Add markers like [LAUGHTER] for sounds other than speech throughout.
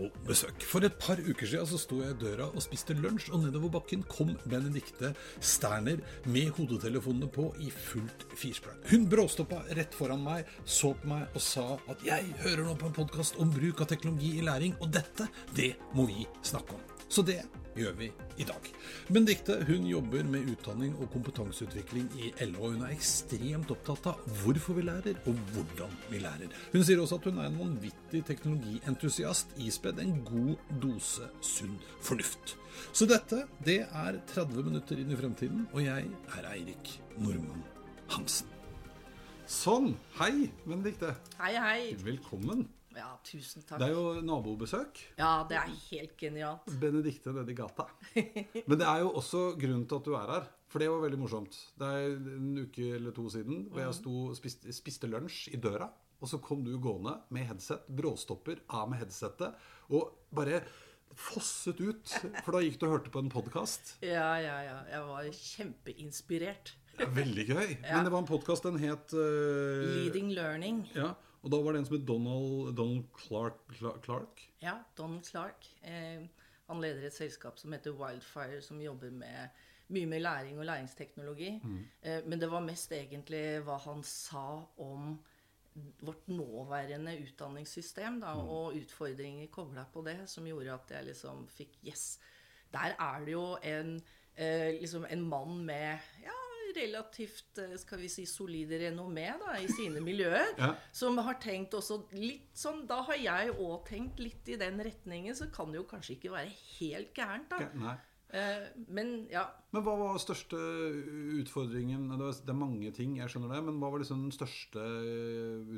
Nabobesøk. For et par uker siden så sto jeg i døra og spiste lunsj, og nedover bakken kom Benedicte Sterner med hodetelefonene på i fullt firsprang. Hun bråstoppa rett foran meg, så på meg og sa at jeg hører nå på en podkast om bruk av teknologi i læring, og dette, det må vi snakke om. Så det gjør vi i dag. Benedicte hun jobber med utdanning og kompetanseutvikling i LO. Hun er ekstremt opptatt av hvorfor vi lærer, og hvordan vi lærer. Hun sier også at hun er en vanvittig teknologientusiast, ispedd en god dose sunn fornuft. Så dette, det er 30 minutter inn i fremtiden, og jeg er Eirik Normann Hansen. Sånn. Hei, Benedicte. Hei, hei. Velkommen. Ja, tusen takk. Det er jo nabobesøk. Ja, det er helt genialt. Benedicte nedi gata. Men det er jo også grunnen til at du er her. For det var veldig morsomt. Det er en uke eller to siden hvor jeg sto, spiste, spiste lunsj i døra. Og så kom du gående med headset, bråstopper av med headsetet, og bare fosset ut. For da gikk du og hørte på en podkast. Ja, ja, ja. Jeg var kjempeinspirert. Veldig gøy. [LAUGHS] Men det var en podkast, den het uh, Leading Learning. Ja, og da var det en som het Donald, Donald Clark, Clark. Ja, Donald Clark. Eh, han leder et selskap som heter Wildfire, som jobber med mye med læring og læringsteknologi. Mm. Eh, men det var mest egentlig hva han sa om vårt nåværende utdanningssystem da, mm. og utfordringer kobla på det, som gjorde at jeg liksom fikk Yes! Der er det jo en, eh, liksom en mann med ja, relativt skal vi si, solide renommé da, i sine [LAUGHS] miljøer. ja. Som har tenkt også litt sånn Da har jeg òg tenkt litt i den retningen, så kan det jo kanskje ikke være helt gærent, da. Nei. Eh, men ja. Men hva var største utfordringen? Det er mange ting, jeg skjønner det. Men hva var liksom den største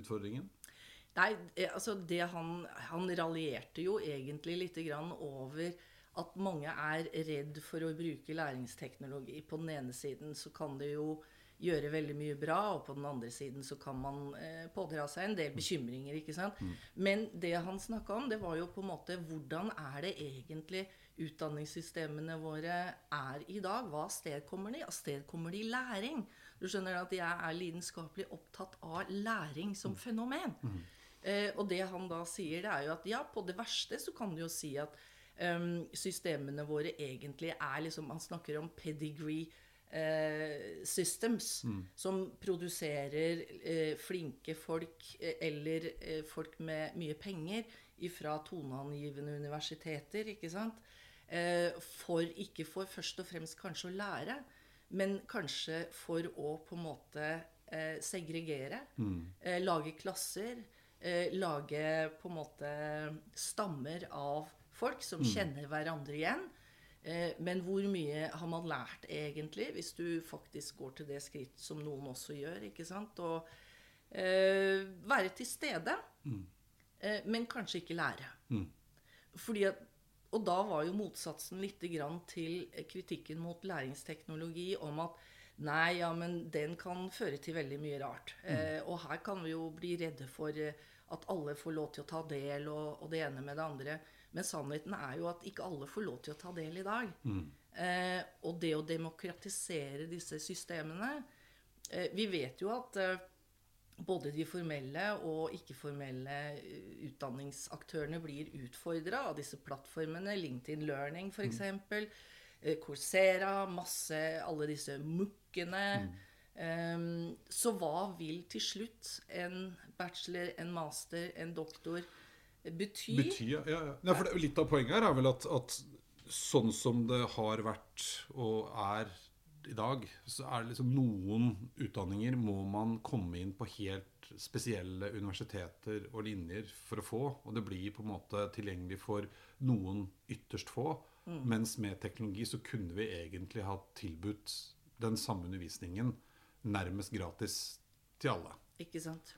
utfordringen? Nei, altså det han Han raljerte jo egentlig litt grann over at mange er redd for å bruke læringsteknologi. På den ene siden så kan det jo gjøre veldig mye bra, og på den andre siden så kan man eh, pådra seg en del bekymringer. ikke sant? Mm. Men det han snakka om, det var jo på en måte hvordan er det egentlig utdanningssystemene våre er i dag? Hva sted kommer de? Av sted kommer de læring. Du skjønner at jeg er lidenskapelig opptatt av læring som mm. fenomen. Mm. Eh, og det han da sier, det er jo at ja, på det verste så kan du jo si at systemene våre egentlig er liksom Man snakker om pedigree uh, systems, mm. som produserer uh, flinke folk uh, eller folk med mye penger fra toneangivende universiteter, ikke sant? for ikke for først og fremst kanskje å lære, men kanskje for å på en måte segregere. Mm. lage klasser. lage på en måte stammer av folk som mm. kjenner hverandre igjen. Eh, men hvor mye har man lært egentlig, hvis du faktisk går til det skritt som noen også gjør? ikke sant? Å eh, være til stede, mm. eh, men kanskje ikke lære. Mm. Fordi at, og da var jo motsatsen litt til kritikken mot læringsteknologi om at Nei, ja, men den kan føre til veldig mye rart. Mm. Eh, og her kan vi jo bli redde for eh, at alle får lov til å ta del, og, og det ene med det andre. Men sannheten er jo at ikke alle får lov til å ta del i dag. Mm. Eh, og det å demokratisere disse systemene eh, Vi vet jo at eh, både de formelle og ikke-formelle eh, utdanningsaktørene blir utfordra av disse plattformene. LinkedIn Learning, f.eks. Mm. Eh, Coursera, masse Alle disse mukkene. Mm. Um, så hva vil til slutt en bachelor, en master, en doktor bety. bety ja, ja. ja, for det, litt av poenget her er vel at, at, sånn som det har vært og er i dag, så er det liksom noen utdanninger må man komme inn på helt spesielle universiteter og linjer for å få. Og det blir på en måte tilgjengelig for noen ytterst få. Mens med teknologi så kunne vi egentlig ha tilbudt den samme undervisningen nærmest gratis til alle. Ikke sant?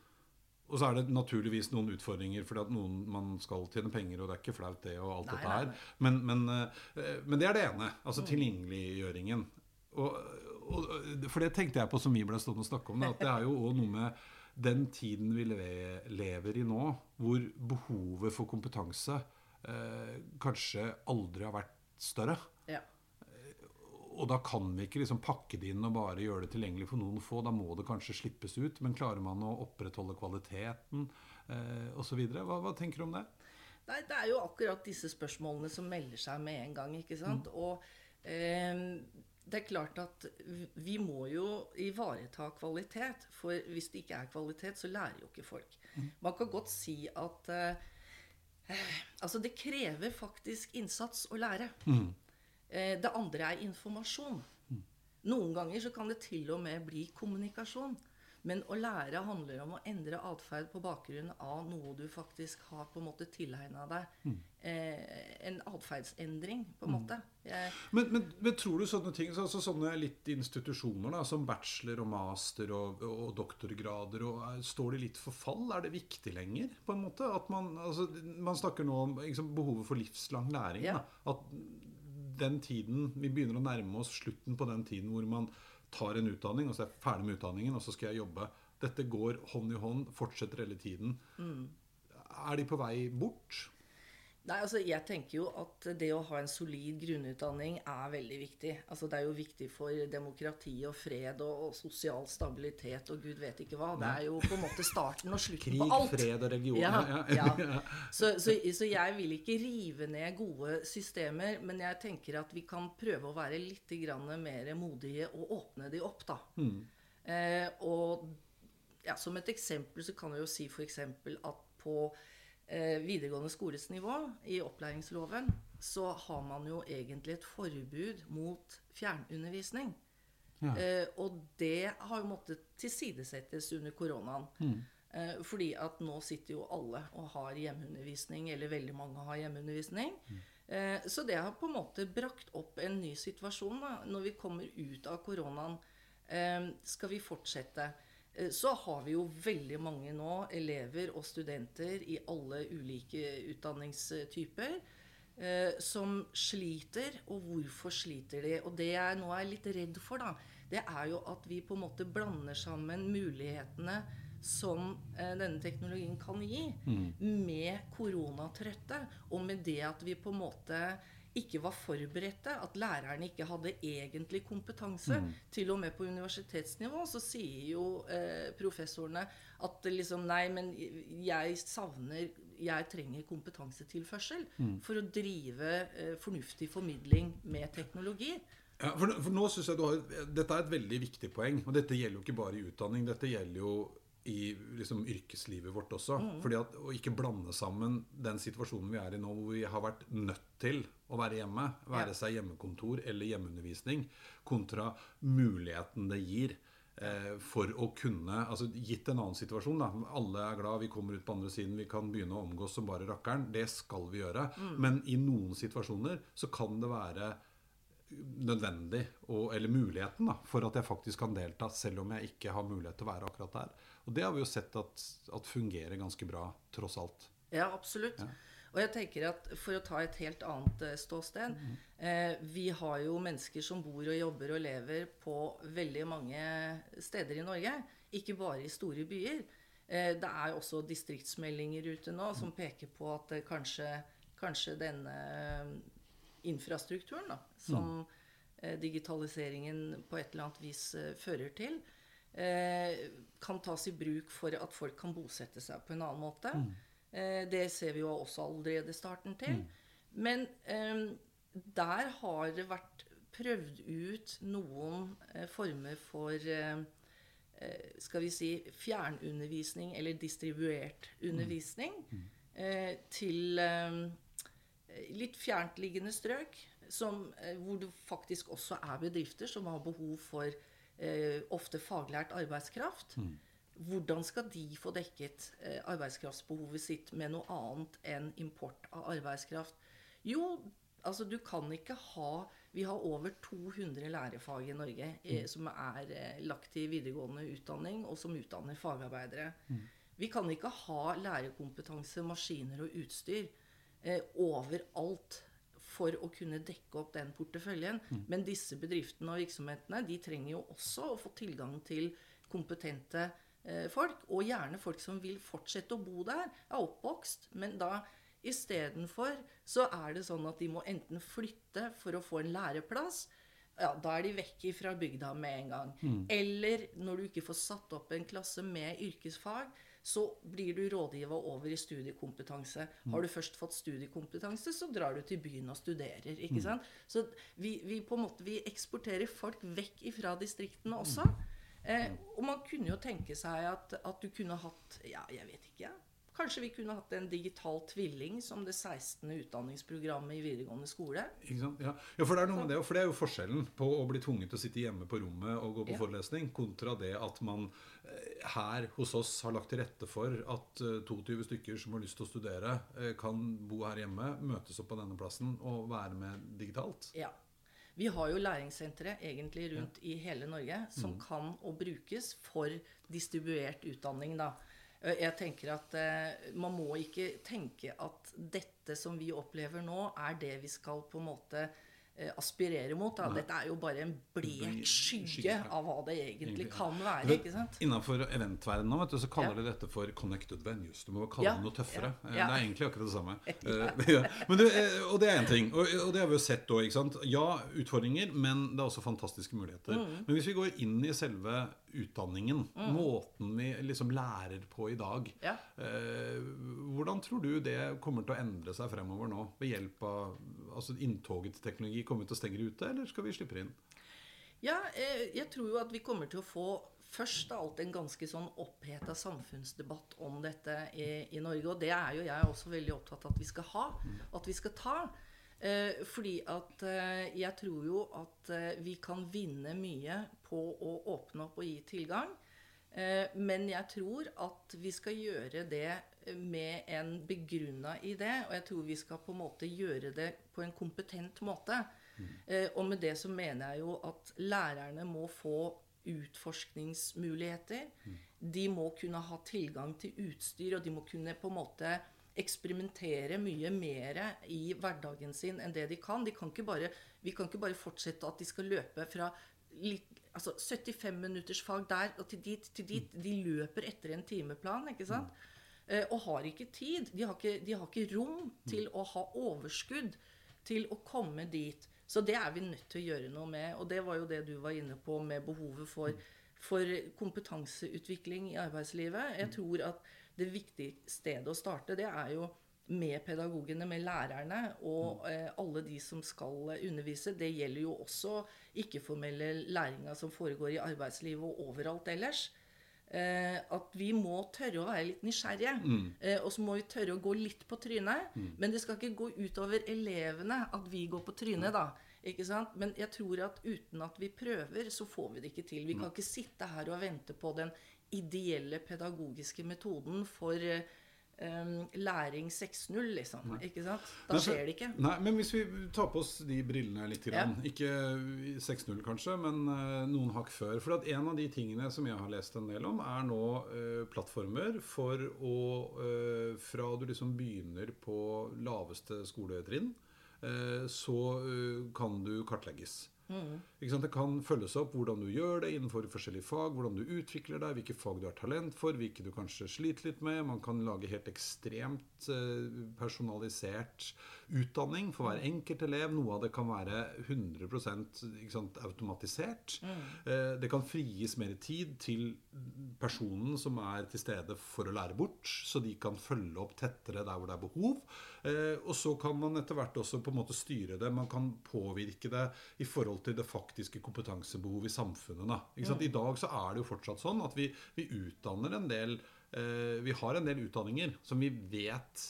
Og så er det naturligvis noen utfordringer, fordi at noen, man skal tjene penger, og det er ikke flaut, det, og alt Nei, dette her. Men, men, eh, men det er det ene. Altså tilgjengeliggjøringen. Og, og, for det tenkte jeg på som vi ble stående og snakke om, at det er jo også noe med den tiden vi lever i nå, hvor behovet for kompetanse eh, kanskje aldri har vært større. Og da kan vi ikke liksom pakke det inn og bare gjøre det tilgjengelig for noen få. Da må det kanskje slippes ut. Men klarer man å opprettholde kvaliteten eh, osv.? Hva, hva tenker du om det? Nei, det er jo akkurat disse spørsmålene som melder seg med en gang, ikke sant. Og eh, det er klart at vi- må jo ivareta kvalitet. For hvis det ikke er kvalitet, så lærer jo ikke folk. Man kan godt si at eh, Altså, det krever faktisk innsats å lære. Eh, det andre er informasjon. Noen ganger så kan det til og med bli kommunikasjon. Men å lære handler om å endre atferd på bakgrunn av noe du faktisk har på en måte tilegna deg. Eh, en atferdsendring, på en måte. Jeg, Men, men, men tror du sånne ting, altså sånne litt institusjoner da, som bachelor og master og, og doktorgrader, og er, står de litt for fall? Er det viktig lenger? på en måte? At man, altså, man snakker nå om liksom, behovet for livslang læring. Ja. At den tiden, Vi begynner å nærme oss slutten på den tiden hvor man tar en utdanning, og så er jeg ferdig med utdanningen, og så skal jeg jobbe. Dette går hånd i hånd, fortsetter hele tiden. Er de på vei bort? Nei, altså Jeg tenker jo at det å ha en solid grunnutdanning er veldig viktig. Altså Det er jo viktig for demokrati og fred og, og sosial stabilitet og gud vet ikke hva. Det er jo på en måte starten og slutten på alt. Krig, fred og religion. Ja, [LAUGHS] ja. Så, så, så jeg vil ikke rive ned gode systemer, men jeg tenker at vi kan prøve å være litt grann mer modige og åpne de opp, da. Eh, og ja, som et eksempel så kan jeg jo si f.eks. at på videregående skoles nivå i opplæringsloven så har man jo egentlig et forbud mot fjernundervisning. Ja. Eh, og det har jo måttet tilsidesettes under koronaen. Eh, fordi at nå sitter jo alle og har hjemmeundervisning, eller veldig mange har hjemmeundervisning. Eh, så det har på en måte brakt opp en ny situasjon da, når vi kommer ut av koronaen. Eh, skal vi fortsette? Eh, Så har vi jo veldig mange nå, elever og studenter i alle ulike utdanningstyper, eh, som sliter. Og hvorfor sliter de? Og det jeg nå er litt redd for, da, det er jo at vi på en måte blander sammen mulighetene som eh, denne teknologien kan gi, med koronatrøtte, og med det at vi på en måte ikke var forberedte, at lærerne ikke hadde egentlig kompetanse. Til og med på universitetsnivå så sier jo eh, professorene at liksom Nei, men jeg savner Jeg trenger kompetansetilførsel for å drive eh, fornuftig formidling med teknologi. Ja, for, for nå synes jeg du har, Dette er et veldig viktig poeng. Og dette gjelder jo ikke bare i utdanning. Dette gjelder jo i liksom, yrkeslivet vårt også. Fordi at Å ikke blande sammen den situasjonen vi er i nå, hvor vi har vært nødt til å være hjemme, være seg hjemmekontor eller hjemmeundervisning, kontra muligheten det gir eh, for å kunne altså Gitt en annen situasjon, da. Alle er glad, vi kommer ut på andre siden, vi kan begynne å omgås som bare rakkeren. Det skal vi gjøre. Men i noen situasjoner så kan det være nødvendig, og, eller muligheten, da, for at jeg faktisk kan delta, selv om jeg ikke har mulighet til å være akkurat der. Og det har vi jo sett at, at fungerer ganske bra, tross alt. Ja, absolutt. Og jeg tenker at For å ta et helt annet ståsted ståsted eh, Vi har jo mennesker som bor og jobber og lever på veldig mange steder i Norge. Ikke bare i store byer. Eh, det er også distriktsmeldinger ute nå som peker på at eh, kanskje, kanskje denne eh, infrastrukturen da, som eh, digitaliseringen på et eller annet vis eh, fører til, eh, kan tas i bruk for at folk kan bosette seg på en annen måte. Eh, det ser vi jo også allerede starten til. Men eh, der har det vært prøvd ut noen eh, former for eh, eh, skal vi si fjernundervisning eller distribuert undervisning eh, til eh, litt fjerntliggende strøk, som, eh, hvor det faktisk også er bedrifter som har behov for eh, ofte faglært arbeidskraft. hvordan skal de få dekket eh, arbeidskraftsbehovet sitt med noe annet enn import av arbeidskraft? Jo, altså du kan ikke ha Vi har over 200 lærefag i Norge eh, som er eh, lagt i videregående utdanning, og som utdanner fagarbeidere. Vi kan ikke ha lærerkompetanse, maskiner og utstyr eh, overalt for å kunne dekke opp den porteføljen. Men disse bedriftene og virksomhetene de trenger jo også å få tilgang til kompetente eh, folk, og gjerne folk som vil fortsette å bo der, er oppvokst, men da istedenfor så er det sånn at de må enten flytte for å få en læreplass. Ja, da er de vekk fra bygda med en gang. Eller når du ikke får satt opp en klasse med yrkesfag, så blir du rådgiver over i studiekompetanse. Har du først fått studiekompetanse, så drar du til byen og studerer. ikke sant? Så vi, vi på en måte, vi eksporterer folk vekk fra distriktene også. Eh, og man kunne jo tenke seg at, at du kunne hatt Ja, jeg vet ikke. Kanskje vi kunne hatt en digital tvilling som det 16. utdanningsprogrammet i videregående skole. Ja. ja, for det er noe med det, for det er jo forskjellen på å bli tvunget til å sitte hjemme på rommet og gå på Ja. forelesning, kontra det at man eh, her hos oss har lagt til rette for at eh, 22 stykker som har lyst til å studere, eh, kan bo her hjemme, møtes opp på denne plassen og være med digitalt. Ja. Vi har jo læringssentre egentlig rundt i hele Norge som kan og brukes for distribuert utdanning, da. Eh, Jeg tenker at eh, man må ikke tenke at dette som vi opplever nå, er det vi skal på en måte eh, aspirere mot. Da. Dette er jo bare en blek skygge av hva det egentlig kan være. ikke sant? Innenfor eventverdenen nå, vet du, så kaller de dette for connected venues. Du må kalle Ja, det noe tøffere. ja. Det er egentlig akkurat det samme. [LAUGHS] Ja. [LAUGHS] Eh, og det er én ting. Og det har vi jo sett òg. Ja, utfordringer, men det er også fantastiske muligheter. Mm. Men hvis vi går inn i selve utdanningen, måten vi liksom lærer på i dag, Ja. eh, hvordan tror du det kommer til å endre seg fremover nå? Ved hjelp av altså inntoget til teknologi? Kommer vi til å stenge ute, eller skal vi slippe det inn? Ja, eh, jeg tror jo at vi kommer til å få først av alt en ganske sånn oppheta samfunnsdebatt om dette i, i Norge. Og det er jo jeg også veldig opptatt av at vi skal ha. At vi skal ta. Eh, fordi at eh, jeg tror jo at eh, vi kan vinne mye på å åpne opp og gi tilgang. Eh, men jeg tror at vi skal gjøre det med en begrunna idé. Og jeg tror vi skal på en måte gjøre det på en kompetent måte. Eh, og med det så mener jeg jo at lærerne må få utforskningsmuligheter. De må kunne ha tilgang til utstyr, og de må kunne på en måte eksperimentere mye mer i hverdagen sin enn det de kan. De kan ikke bare, vi kan ikke bare fortsette at de skal løpe fra altså 75 minutters fag der og til dit, til dit. De løper etter en timeplan, ikke sant? Eh, og har ikke tid. De har ikke, de har ikke rom til å ha overskudd til å komme dit. Så det er vi nødt til å gjøre noe med. Og det var jo det du var inne på med behovet for, for kompetanseutvikling i arbeidslivet. Jeg tror at det viktige stedet å starte, det er jo med pedagogene, med lærerne og eh, alle de som skal undervise. Det gjelder jo også ikke-formelle læringa som foregår i arbeidslivet og overalt ellers. Eh, at vi må tørre å være litt nysgjerrige. Eh, og så må vi tørre å gå litt på trynet. Men det skal ikke gå utover elevene at vi går på trynet, da. Ikke sant? Men jeg tror at uten at vi prøver, så får vi det ikke til. Vi kan ikke sitte her og vente på den ideelle pedagogiske metoden for um, læring 6.0, liksom. Ikke sant? Da Nei, skjer det ikke. Nei, men hvis vi tar på oss de brillene litt, grann, ikke 6-0 kanskje, men uh, noen hakk før. For at en av de tingene som jeg har lest en del om, er nå uh, plattformer for å uh, Fra du liksom begynner på laveste skoletrinn, så kan du kartlegges. Sant? Det kan følges opp hvordan du gjør det innenfor forskjellige fag, hvordan du utvikler deg, hvilke fag du har talent for, hvilke du kanskje sliter litt med. Man kan lage helt ekstremt eh, personalisert utdanning for hver enkelt elev. Noe av det kan være 100 ikke sant, automatisert. Mm. det kan frigis mer tid til personen som er til stede for å lære bort, så de kan følge opp tettere der hvor det er behov. Eh, og så kan man etter hvert også på en måte styre det. Man kan påvirke det i forhold til det faktiske kompetansebehovet i samfunnet. Da. Sant? I dag så er det jo fortsatt sånn at vi, vi utdanner en del eh, Vi har en del utdanninger som vi vet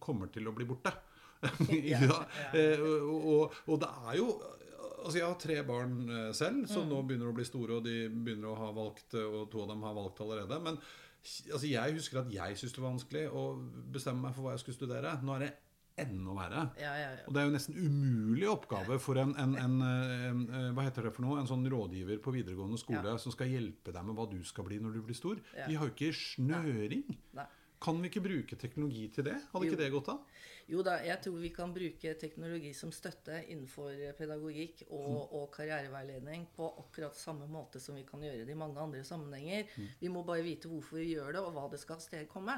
kommer til å bli borte. [LAUGHS] ja, ja, Eh, og, og, og det er jo altså Jeg har tre barn selv, selv, Mm. som nå begynner å bli store, og de begynner å ha valgt, eh, og to av dem har valgt allerede. Men altså, jeg husker at jeg syntes det var vanskelig å bestemme meg for hva jeg skulle studere. Nå er det enda verre. Ja, ja, ja. Og det er jo nesten umulig oppgave for en, en, en, en, eh, Hva heter det for noe? En sånn rådgiver på videregående skole som skal hjelpe deg med hva du skal bli når du blir stor. De har jo ikke snøring. Nei. Kan vi ikke bruke teknologi til det? Hadde Jo. ikke det gått an? Jo da, jeg tror vi kan bruke teknologi som støtte innenfor pedagogikk og, og karriereveiledning på akkurat samme måte som vi kan gjøre det i mange andre sammenhenger. Vi må bare vite hvorfor vi gjør det, og hva det skal avstedkomme.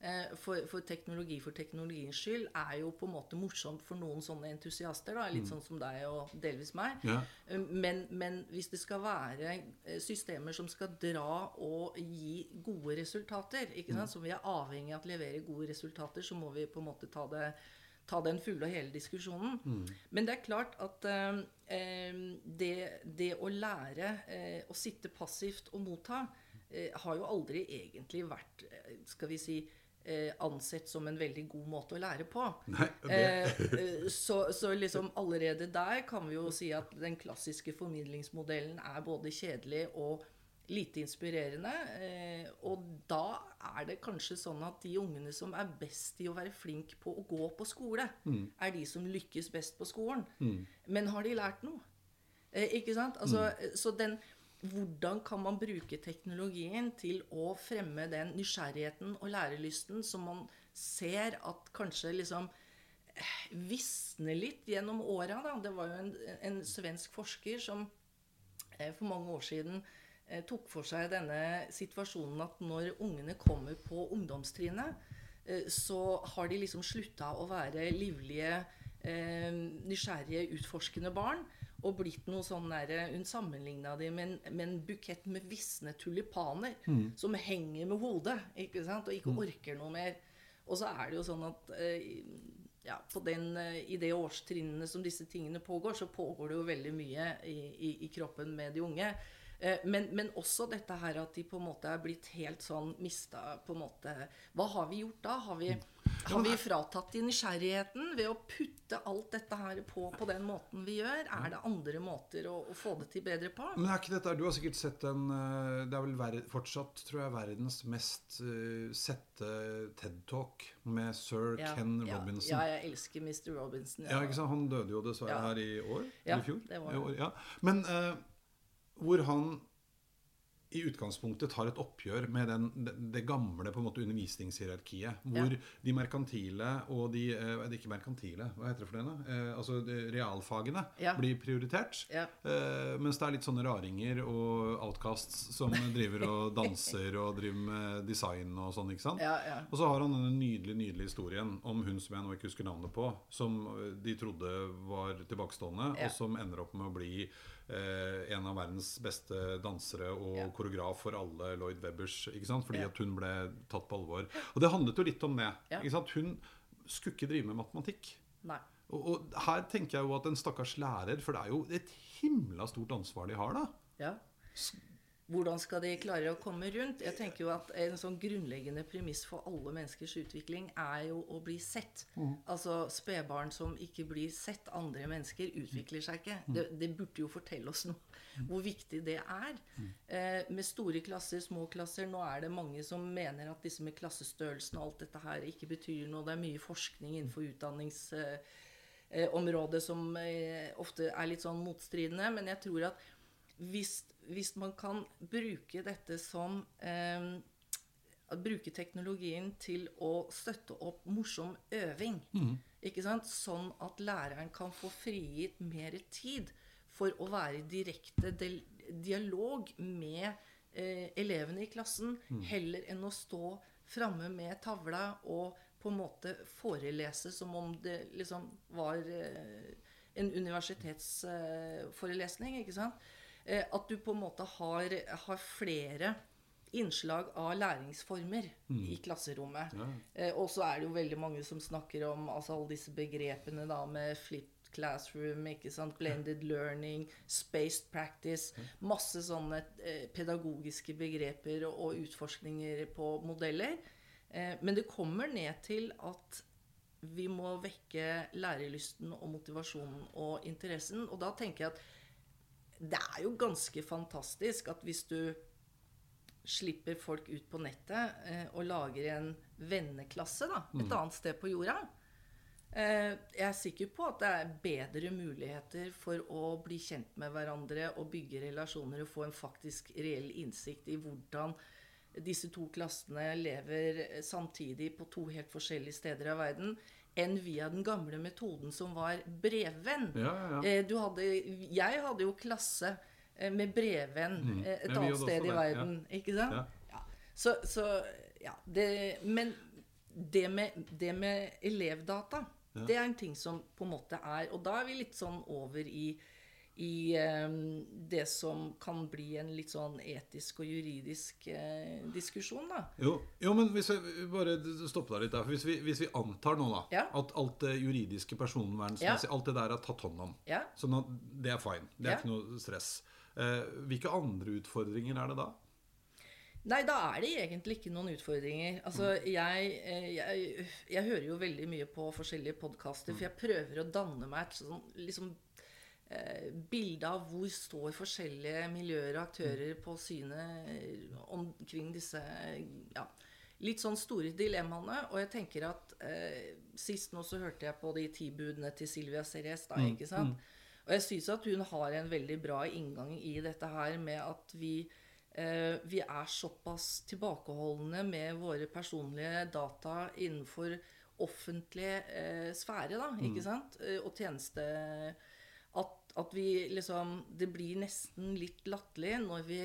Eh, for, for teknologi for teknologiens skyld er jo på en måte morsomt for noen sånne entusiaster. Da, litt sånn som deg og delvis meg. Ja. Eh, Men, men hvis det skal være eh, systemer som skal dra og gi gode resultater, ikke sant? som vi er avhengig av at leverer gode resultater, så må vi på en måte ta, det, ta den fulle og hele diskusjonen. Men det er klart at eh, eh, det, det å lære eh, å sitte passivt og motta eh, har jo aldri egentlig vært, eh, skal vi si, eh, ansett som en veldig god måte å lære på. Nei, så, så liksom allerede der kan vi jo si at den klassiske formidlingsmodellen er både kjedelig og lite inspirerende. Eh, og da er det kanskje sånn at de ungene som er best i å være flink på å gå på skole, er de som lykkes best på skolen. Men har de lært noe? Eh, ikke sant? Altså, Så den hvordan kan man bruke teknologien til å fremme den nysgjerrigheten og lærelysten som man ser at kanskje liksom eh, visner litt gjennom åra? Det var jo en, en svensk forsker som eh, for mange år siden eh, tok for seg denne situasjonen at når ungene kommer på ungdomstrinnet, eh, så har de liksom slutta å være livlige, eh, nysgjerrige, utforskende barn. Og blitt noe sånn der, Hun sammenligna dem med, en- med en bukett med visne tulipaner som henger med hodet ikke sant? og ikke orker noe mer. Og så er det jo sånn at eh, ja, på den, eh, i det årstrinnene som disse tingene pågår, så pågår det jo veldig mye i, i, i kroppen med de unge. Eh, Men, men også dette her at de på en måte er blitt helt sånn mista på en måte Hva har vi gjort da? Har vi, har vi fratatt de nysgjerrigheten ved å putte alt dette her på på den måten vi gjør? Er det andre måter å, å få det til bedre på? Men er ikke dette Du har sikkert sett en eh, Det er vel ver fortsatt, tror jeg, verdens mest uh, sette TED-talk med sir Ken ja, Robinson. ja, jeg elsker Mr. Robinson. Ja, ikke sant? Han døde jo dessverre Ja. her i år. Ja, eller i fjor. det var I år, ja. Men eh, hvor han i utgangspunktet tar et oppgjør med den, det, det gamle på en måte undervisningshierarkiet. Hvor Ja. de merkantile og de eh, Ikke merkantile, hva heter det for det? Eh, altså de, realfagene Ja. blir prioritert. Ja. Eh, mens det er litt sånne raringer og outcasts som [LAUGHS] driver og danser og driver med design og sånn. ikke sant? Og så har han denne nydelige nydelige historien om hun som jeg nå ikke husker navnet på, som de trodde var tilbakestående, og som ender opp med å bli en av verdens beste dansere og Ja. koreograf for alle Lloyd Webbers. Fordi Ja. at hun ble tatt på alvor. Og det handlet jo litt om det. Hun skulle ikke drive med matematikk. Nei. Og, og her tenker jeg jo at en stakkars lærer, for det er jo et himla stort ansvar de har, da. Ja. Hvordan skal de klare å komme rundt? Jeg tenker jo at En sånn grunnleggende premiss for alle menneskers utvikling er jo å bli sett. Altså Spedbarn som ikke blir sett, andre mennesker, utvikler seg ikke. Det, det burde jo fortelle oss noe hvor viktig det er. Eh, med store klasser, små klasser Nå er det mange som mener at disse med klassestørrelsen og alt dette her ikke betyr noe. Det er mye forskning innenfor utdannings... Eh, området som eh, ofte er litt sånn motstridende. Men jeg tror at hvis, hvis man kan bruke dette som eh, Bruke teknologien til å støtte opp morsom øving. Ikke sant? Sånn at læreren kan få frigitt mer tid for å være i direkte dialog med eh, elevene i klassen, heller enn å stå framme med tavla og på en måte forelese som om det liksom var eh, en universitetsforelesning. ikke sant? Eh, at du på en måte har, har flere innslag av læringsformer i klasserommet. Eh, og så er det jo veldig mange som snakker om altså, alle disse begrepene da med flipped classroom, ikke sant? blended learning, spaced practice. Masse sånne eh, pedagogiske begreper og, og utforskninger på modeller. Eh, men det kommer ned til at vi må vekke lærelysten og motivasjonen og interessen. Og da tenker jeg at det er jo ganske fantastisk at hvis du slipper folk ut på nettet eh, og lager en venneklasse da, et annet sted på jorda eh, Jeg er sikker på at det er bedre muligheter for å bli kjent med hverandre og bygge relasjoner og få en faktisk reell innsikt i hvordan disse to klassene lever samtidig på to helt forskjellige steder av verden, enn via den gamle metoden som var brevvenn. Ja, ja, ja. Eh, Du hadde, jeg hadde jo klasse eh, med brevvenn mm. et. Ja, vi annet sted i verden. Ikke sant? Så, så ja, det, Men det med, det med elevdata, det er en ting som på en måte er Og da er vi litt sånn over i i eh, det som kan bli en litt sånn etisk og juridisk eh, diskusjon, da. Jo, jo, men hvis jeg bare stopper deg litt der. For hvis vi, hvis vi antar nå da Ja. at alt det juridiske, personvernmessige, Ja. alt det der er tatt hånd om, Ja. sånn at det er fine. Det er ikke noe stress. Eh, hvilke andre utfordringer er det da? Nei, da er det egentlig ikke noen utfordringer. Altså, jeg, eh, jeg, jeg hører jo veldig mye på forskjellige podkaster, for jeg prøver å danne meg et sånn liksom eh, bilde av hvor står forskjellige miljøer og aktører på synet eh, omkring disse ja, litt sånn store dilemmaene. Og jeg tenker at eh, sist nå så hørte jeg på de ti budene til Silvia Ceres, da, ikke sant? Og jeg syns at hun har en veldig bra inngang i dette her med at vi eh, vi er såpass tilbakeholdne med våre personlige data innenfor offentlig eh, sfære, da, ikke sant? Eh, og tjeneste at, vi liksom Det blir nesten litt latterlig når vi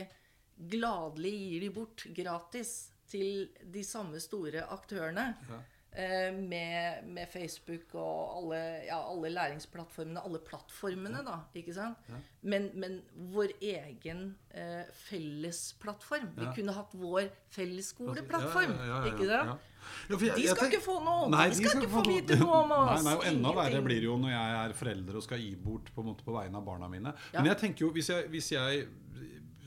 gladelig gir de bort gratis til de samme store aktørene. Eh, med, med Facebook og alle, ja, alle læringsplattformene, alle plattformene, da. ikke sant? Men, men vår egen eh, fellesplattform. Vi kunne hatt vår fellesskoleplattform. Ja, ja, ja, ja, ikke ja. sant? Ja, De skal ikke få noe! Nei, de skal ikke få vite noe om [LAUGHS] oss! Nei, nei, og Enda verre blir det jo når jeg er forelder og skal gi bort på, måte, på vegne av barna mine. Ja. Men jeg tenker jo, hvis jeg, hvis jeg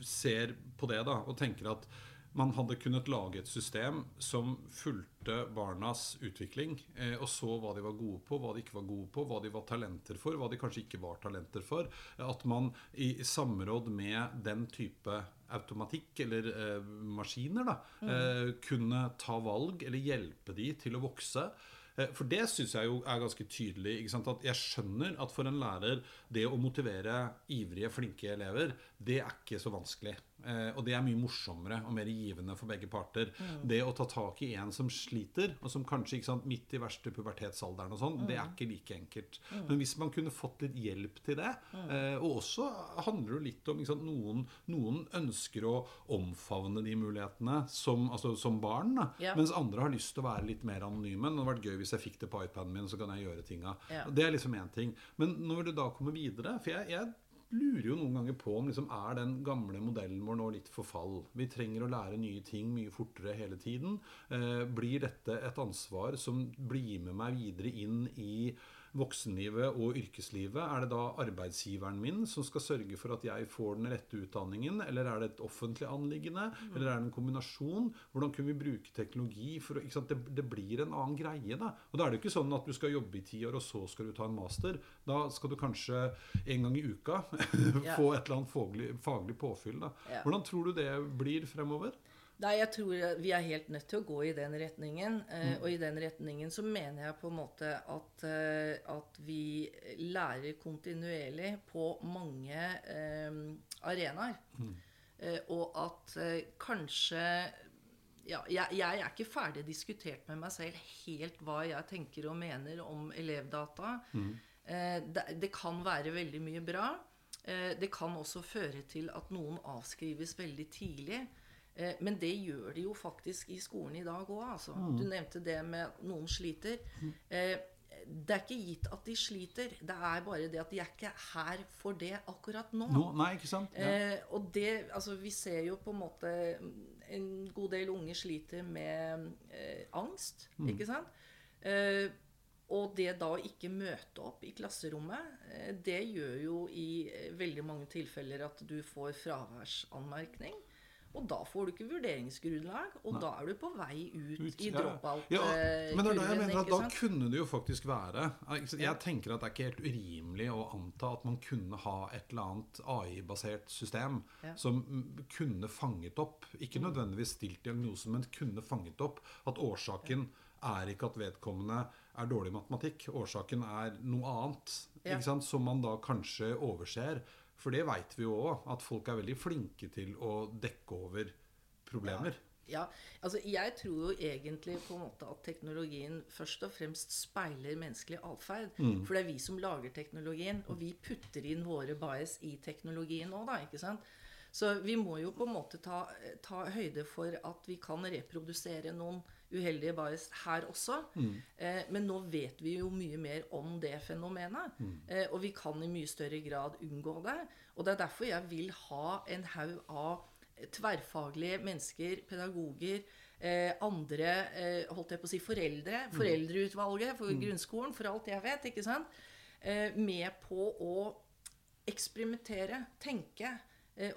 ser på det da, og tenker at man hadde kunnet lage et system som fulgte barnas utvikling, eh, og så hva de var gode på, hva de ikke var gode på, hva de var talenter for, hva de kanskje ikke var talenter for. At man i samråd med den type automatikk eller eh, maskiner da, eh, kunne ta valg eller hjelpe de til å vokse. Eh, For det syns jeg jo er ganske tydelig. At jeg skjønner at for en lærer det å motivere ivrige, flinke elever, det er ikke så vanskelig. Eh, og det er mye morsommere og mer givende for begge parter. Det å ta tak i en som sliter, og som kanskje ikke sant, midt i verste pubertetsalderen og sånn, det er ikke like enkelt. Men hvis man kunne fått litt hjelp til det, eh, og også handler det litt om sant, noen, noen ønsker å omfavne de mulighetene som, altså, som barn, Ja. mens andre har lyst til å være litt mer anonyme. Det hadde vært gøy hvis jeg fikk det på iPaden min, så kan jeg gjøre tinga. Yeah. Det er liksom én ting. Men når du da kommer videre For jeg, jeg lurer jo noen ganger på om liksom er den gamle modellen vår nå litt for fall. Vi trenger å lære nye ting mye fortere hele tiden. Eh, blir dette et ansvar som blir med meg videre inn i voksenlivet og yrkeslivet? Er det da arbeidsgiveren min som skal sørge for at jeg får den rette utdanningen, eller er det et offentlig anliggende, eller er det en kombinasjon? Hvordan kunne vi bruke teknologi for å? Det, det blir en annen greie, da. Og da er det jo ikke sånn at du skal jobbe i ti år, og så skal du ta en master. Da skal du kanskje en gang i uka [LAUGHS] få et eller annet faglig, faglig påfyll, da. Hvordan tror du det blir fremover? Nei, jeg tror vi er helt nødt til å gå i den retningen. Mm. Og i den retningen så mener jeg på en måte at, eh, at vi lærer kontinuerlig på mange eh, arenaer. Mm. og at eh, kanskje ja, jeg, jeg er ikke ferdig diskutert med meg selv helt hva jeg tenker og mener om elevdata. Mm. det, det kan være veldig mye bra. Eh, det kan også føre til at noen avskrives veldig tidlig. Eh, men det gjør de jo faktisk i skolen i dag òg. Altså. Du nevnte det med at noen sliter. Eh, det er ikke gitt at de sliter. Det er bare det at de er ikke her for det akkurat nå. No, nei, ikke sant? Ja. Eh, og det, altså Vi ser jo på en måte En god del unge sliter med eh, angst, ikke sant? Eh, og det da å ikke møte opp i klasserommet, det gjør jo i veldig mange tilfeller at du får fraværsanmerkning. Og da får du ikke vurderingsgrunnlag, og Nei. da er du på vei ut, ut i drop-out. Ja, ja. Men det er da jeg mener at da kunne det jo faktisk være Jeg tenker at det er ikke helt urimelig å anta at man kunne ha et eller annet AI-basert system ja. som kunne fanget opp, ikke mm. nødvendigvis stilt diagnosen, men kunne fanget opp at årsaken er ikke at vedkommende er dårlig i matematikk. Årsaken er noe annet, som man da kanskje overser. For det veit vi jo òg, at folk er veldig flinke til å dekke over problemer. Ja. Ja, altså Jeg tror jo egentlig på en måte at teknologien først og fremst speiler menneskelig atferd. Mm. For det er vi som lager teknologien, og vi putter inn våre bias i teknologien òg, da. ikke sant? Så vi må jo på en måte ta, ta høyde for at vi kan reprodusere noen uheldige bias her også. Mm. Eh, men nå vet vi jo mye mer om det fenomenet. Mm. Eh, og vi kan i mye større grad unngå det. Og det er derfor jeg vil ha en haug av tverrfaglige mennesker, pedagoger, eh, andre eh, holdt jeg på å si foreldre, mm. foreldreutvalget for mm. grunnskolen, for alt jeg vet, ikke sant, eh, med på å eksperimentere, tenke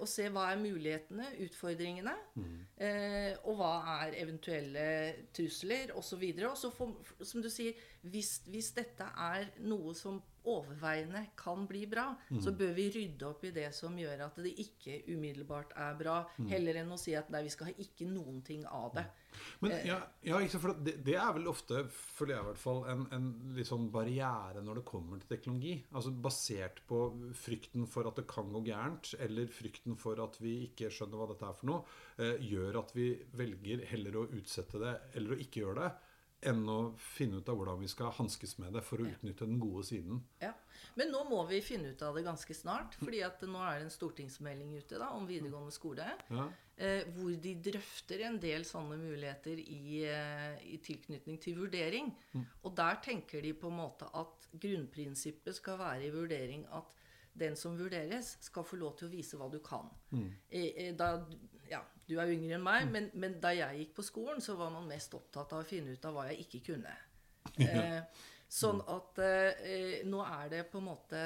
og se hva er mulighetene, utfordringene, mm. eh, og hva er eventuelle trusler osv. Og så, som du sier, hvis, hvis, dette er noe som overveiende kan bli bra, mm. så bør vi rydde opp i det som gjør at det ikke umiddelbart er bra, mm. heller enn å si at nei, vi skal ha ikke noen ting av det. Men eh, ja, ja for det, det, er vel ofte, føler jeg i hvert fall, en, en sånn barriere når det kommer til teknologi. Altså Basert på frykten for at det kan gå gærent, eller frykten for at vi ikke skjønner hva dette er for noe, eh, gjør at vi velger heller å utsette det eller å ikke gjøre det enn å finne ut av hvordan vi skal hanskes med det for å utnytte den gode siden. Ja, Men nå må vi finne ut av det ganske snart. fordi at nå er det en stortingsmelding ute da, om videregående skole. Ja. Eh, hvor de drøfter en del sånne muligheter i, eh, i tilknytning til vurdering. Mm. Og der tenker de på en måte at grunnprinsippet skal være i vurdering at den som vurderes, skal få lov til å vise hva du kan. Mm. Eh, da ja, du er yngre enn meg, mm. men, men, da jeg gikk på skolen, så var man mest opptatt av å finne ut av hva jeg ikke kunne. Eh, sånn at eh, nå er det på en måte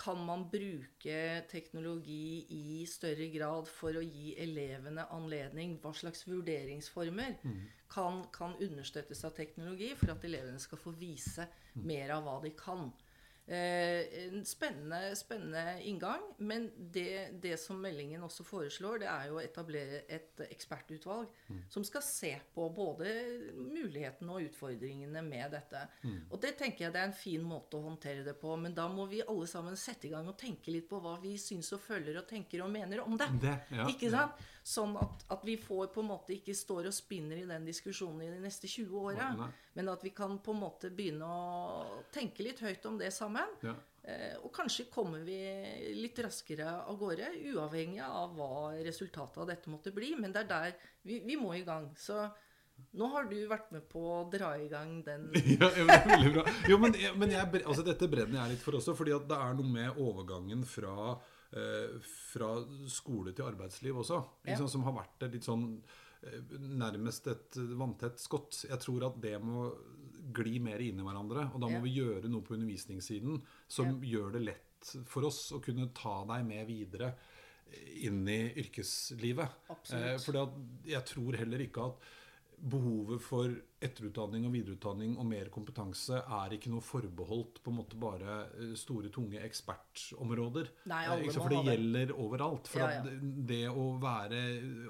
Kan man bruke teknologi i større grad for å gi elevene anledning? Hva slags vurderingsformer mm. kan, kan understøttes av teknologi for at elevene skal få vise mm. mer av hva de kan? Eh, en spennende, spennende inngang. Men det, det, som meldingen også foreslår, det er jo å etablere et ekspertutvalg mm. som skal se på både mulighetene og utfordringene med dette. Mm. Og det tenker jeg det er en fin måte å håndtere det på. Men da må vi alle sammen sette i gang og tenke litt på hva vi syns og føler og tenker og mener om det. det ja, ikke sant? Ja. Sånn at, at, vi får på en måte ikke står og spinner i den diskusjonen i de neste 20 åra. Men at vi kan på en måte begynne å tenke litt høyt om det sammen. Ja. Eh, og kanskje kommer vi litt raskere av gårde, uavhengig av hva resultatet av dette måtte bli. Men det er der vi, vi må i gang. Så nå har du vært med på å dra i gang den [LAUGHS] Ja, det er veldig bra. Jo, men, men jeg, altså, dette brenner jeg litt for også, fordi at det er noe med overgangen fra fra skole til arbeidsliv også. Ja. Liksom, som har vært litt sånn eh, nærmest et vanntett skott. Jeg tror at det må gli mer inn i hverandre. Og da må ja. vi gjøre noe på undervisningssiden som ja. gjør det lett for oss å kunne ta deg med videre inn i yrkeslivet. Absolutt. for jeg tror heller ikke at behovet for etterutdanning og videreutdanning og mer kompetanse er ikke noe forbeholdt på en måte bare eh, store, tunge ekspertområder. Nei, alle for det gjelder overalt. For ja, ja. det å være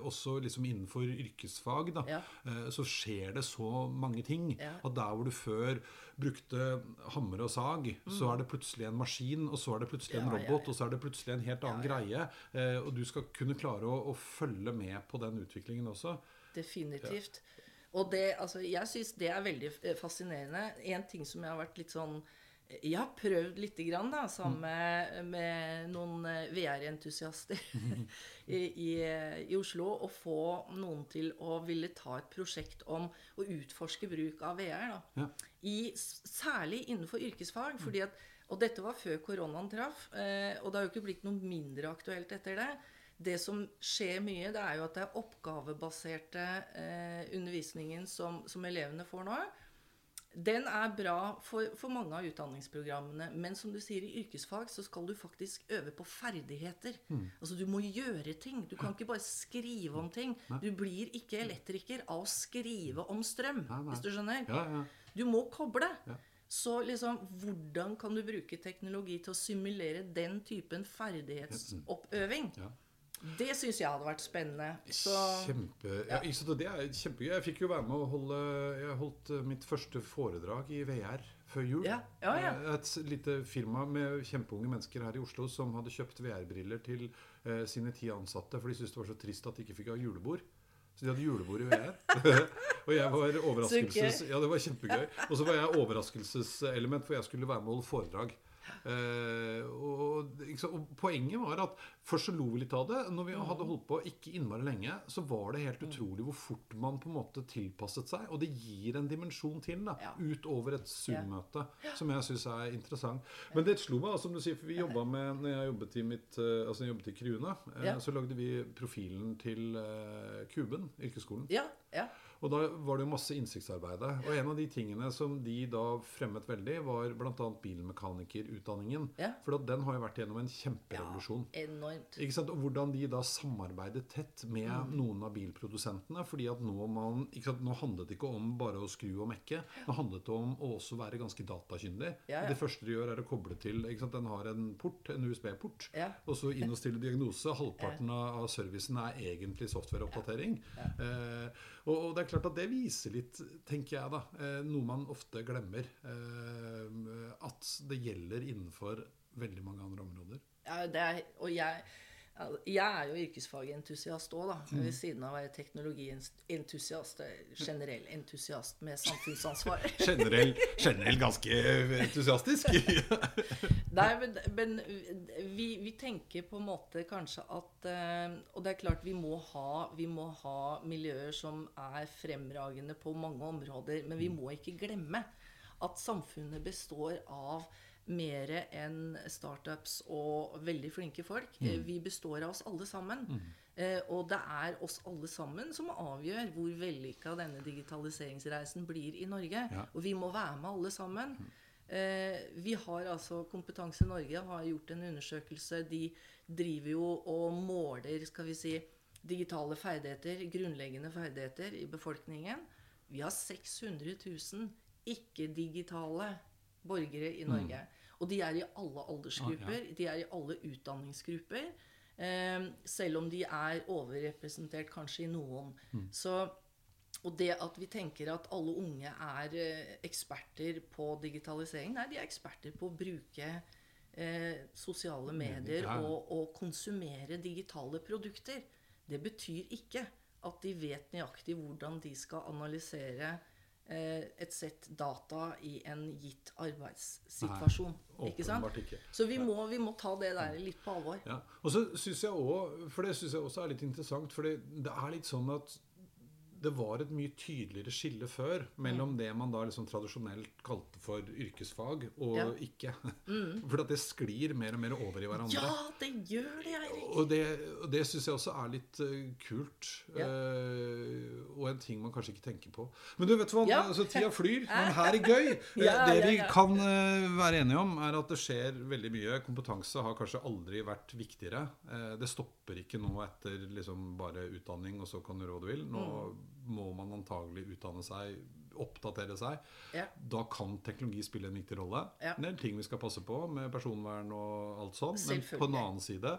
også liksom innenfor yrkesfag, da, ja. Eh, så skjer det så mange ting. At der hvor du før brukte hammer og sag, mm. så er det plutselig en maskin, og så er det plutselig en robot, og så er det plutselig en helt annen greie. Eh, og du skal kunne klare å, å følge med på den utviklingen også. Definitivt. Og det, altså, jeg syns det er veldig eh, fascinerende. En ting som jeg har vært litt sånn jeg har prøvd litt grann, da, sammen med, med noen eh, VR-entusiaster [LAUGHS] i, i, i, Oslo, å få noen til å ville ta et prosjekt om å utforske bruk av VR. Da. Ja. I, særlig innenfor yrkesfag. fordi at, Og dette var før koronaen traff, eh, og det har jo ikke blitt noe mindre aktuelt etter det det som skjer mye, det er jo at det er oppgavebaserte eh, undervisningen som, som, elevene får nå. Den er bra for, for mange av utdanningsprogrammene. Men som du sier, i yrkesfag så skal du faktisk øve på ferdigheter. Mm. Altså du må gjøre ting. Du kan ikke bare skrive om ting. Du blir ikke elektriker av å skrive om strøm, Nei, nei. hvis du skjønner. Ja, ja. Du må koble. Ja. Så liksom, hvordan kan du bruke teknologi til å simulere den typen ferdighetsoppøving? Ja. Det syns jeg hadde vært spennende. Så Kjempe, ja, sant, det er kjempegøy. Jeg fikk jo være med å holde Jeg holdt eh, mitt første foredrag i VR før jul. Ja, ja, ja. Eh, Et lite firma med kjempeunge mennesker her i Oslo som hadde kjøpt VR-briller til eh, sine ti ansatte, for de syntes det var så trist at de ikke fikk ha julebord. Så de hadde julebord i VR. [LAUGHS] og jeg var overraskelses... Ja, det var kjempegøy. Og så var jeg overraskelseselement, for jeg skulle være med å holde foredrag. Eh, og, og poenget var at først så lo vi litt av det. Når vi hadde holdt på ikke innmari lenge, så var det helt utrolig hvor fort man på en måte tilpasset seg. Og det gir en dimensjon til, da, Ja. utover et Zoom-møte, som jeg syns er interessant. Men det slo meg, som du sier, for vi jobba med Når jeg jobbet i mitt eh, Altså jeg jobbet i Krune, eh, Ja. så lagde vi profilen til Kuben, yrkesskolen. ja, ja. Og da var det jo masse innsiktsarbeide. Og en av de tingene som de da fremmet veldig, var bl.a. bilmekanikerutdanningen. Ja. For den har jo vært gjennom en kjemperevolusjon. Enormt. Ikke sant? Og hvordan de da samarbeidet tett med Mm. noen av bilprodusentene. fordi at nå, man, ikke sant? nå handlet det ikke om bare å skru og mekke. Nå handlet det om å også være ganske datakyndig. Ja, ja. Det første de gjør, er å koble til ikke sant? Den har en port, en USB-port. Ja. Og så inn og stille diagnose. Halvparten av servicen er egentlig softwareoppdatering. Eh, og, og det er klart at det viser litt, tenker jeg, da, eh, noe man ofte glemmer. Eh, at det gjelder innenfor veldig mange andre områder. Ja, er, og jeg, jeg er jo yrkesfagentusiast òg, da. Mm. Ved siden av å være teknologientusiast. eh, Generell entusiast med samfunnsansvar. [LAUGHS] Generell, generell ganske entusiastisk. [LAUGHS] [LAUGHS] Nei, men, men vi, vi tenker på en måte kanskje at eh, Og det er klart vi må, ha, vi må ha miljøer som er fremragende på mange områder. Men vi må ikke glemme at samfunnet består av mer enn startups og veldig flinke folk. Mm. Vi består av oss alle sammen. Eh, og det er oss alle sammen som avgjør hvor vellykka denne digitaliseringsreisen blir i Norge. Ja. Og vi må være med alle sammen. Eh, vi har altså Kompetanse Norge har gjort en undersøkelse. De driver jo og måler skal vi si, digitale ferdigheter, grunnleggende ferdigheter i befolkningen. Vi har 600 000 ikke-digitale borgere i Norge. Og de er i alle aldersgrupper, de er i alle utdanningsgrupper. Eh, selv om de er overrepresentert kanskje i noen. Så og det at vi tenker at alle unge er eh, eksperter på digitalisering Nei, de er eksperter på å bruke eh, sosiale medier ja. og, og konsumere digitale produkter. Det betyr ikke at de vet nøyaktig hvordan de skal analysere et sett data i en gitt arbeidssituasjon. ikke sant? ikke. Så vi må, vi må ta det der litt på alvor. Ja. Og så synes jeg også, For det syns jeg også er litt interessant, for det er litt sånn at det var et mye tydeligere skille før Mm. mellom det man da liksom tradisjonelt kalte for yrkesfag, og Ja. ikke. [LAUGHS] For at det sklir mer og mer over i hverandre. Ja, det gjør det, Eirik! Og det, det syns jeg også er litt eh, kult. Ja. Uh, og en ting man kanskje ikke tenker på. Men du vet hva, Ja. altså, tida flyr. Men [LAUGHS] her er gøy. Eh, Ja, det vi kan uh, være enige om, er at det skjer veldig mye. Kompetanse har kanskje aldri vært viktigere. Uh, det stopper ikke nå etter liksom bare utdanning, og så kan du hva du vil. Nå Mm. Må man antagelig utdanne seg, oppdatere seg. Ja. Da kan teknologi spille en viktig rolle. Ja. Det er ting vi skal passe på med personvern og alt sånn. Men på den annen side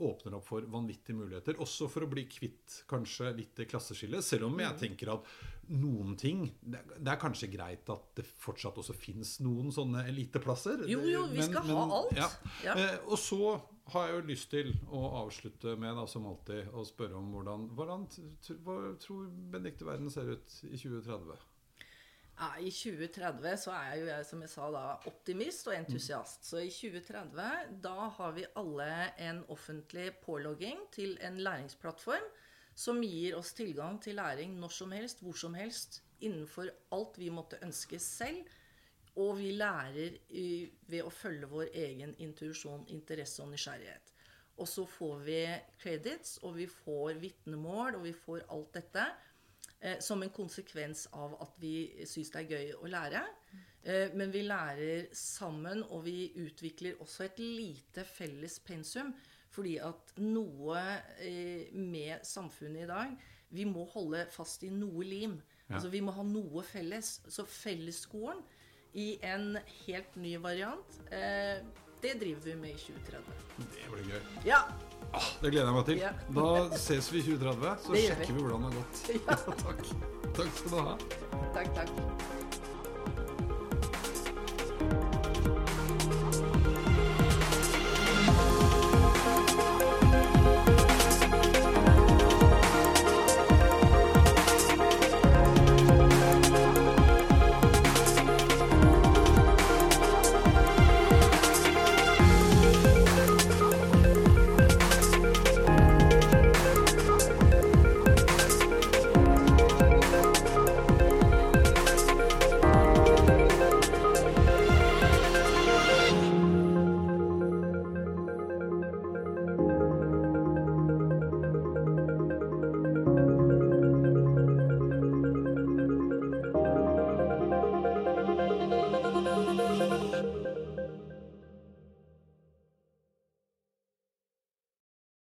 åpner opp for vanvittige muligheter. Også for å bli kvitt kanskje litt klasseskillet. Selv om Mm. jeg tenker at noen ting Det er kanskje greit at det fortsatt også fins noen sånne eliteplasser. Jo, jo, vi skal ha alt. Ja. Ja. Eh, og så har jeg jo lyst til å avslutte med, da, som alltid, å spørre om hvordan, hvordan hva tror Benedicte verden ser ut i 2030? I 2030 så er jo jeg som jeg sa da, optimist og entusiast. Så i 2030 da har vi alle en offentlig pålogging til en læringsplattform som gir oss tilgang til læring når som helst, hvor som helst, innenfor alt vi måtte ønske selv. Og vi lærer i, ved å følge vår egen intuisjon, interesse og nysgjerrighet. Og så får vi credits, og vi får vitnemål, og vi får alt dette. Eh, som en konsekvens av at vi syns det er gøy å lære. Eh, men vi lærer sammen, og vi utvikler også et lite felles pensum. Fordi at noe eh, med samfunnet i dag Vi må holde fast i noe lim. Altså Vi må ha noe felles. Så fellesskolen i en helt ny variant, eh, det driver vi med i 2030. Det blir gøy. Ja! Ah, det gleder jeg meg til. Ja. Da ses vi i 2030, så sjekker vi. vi hvordan det har gått. [LAUGHS] Ja. takk. Takk skal du ha. Takk, takk.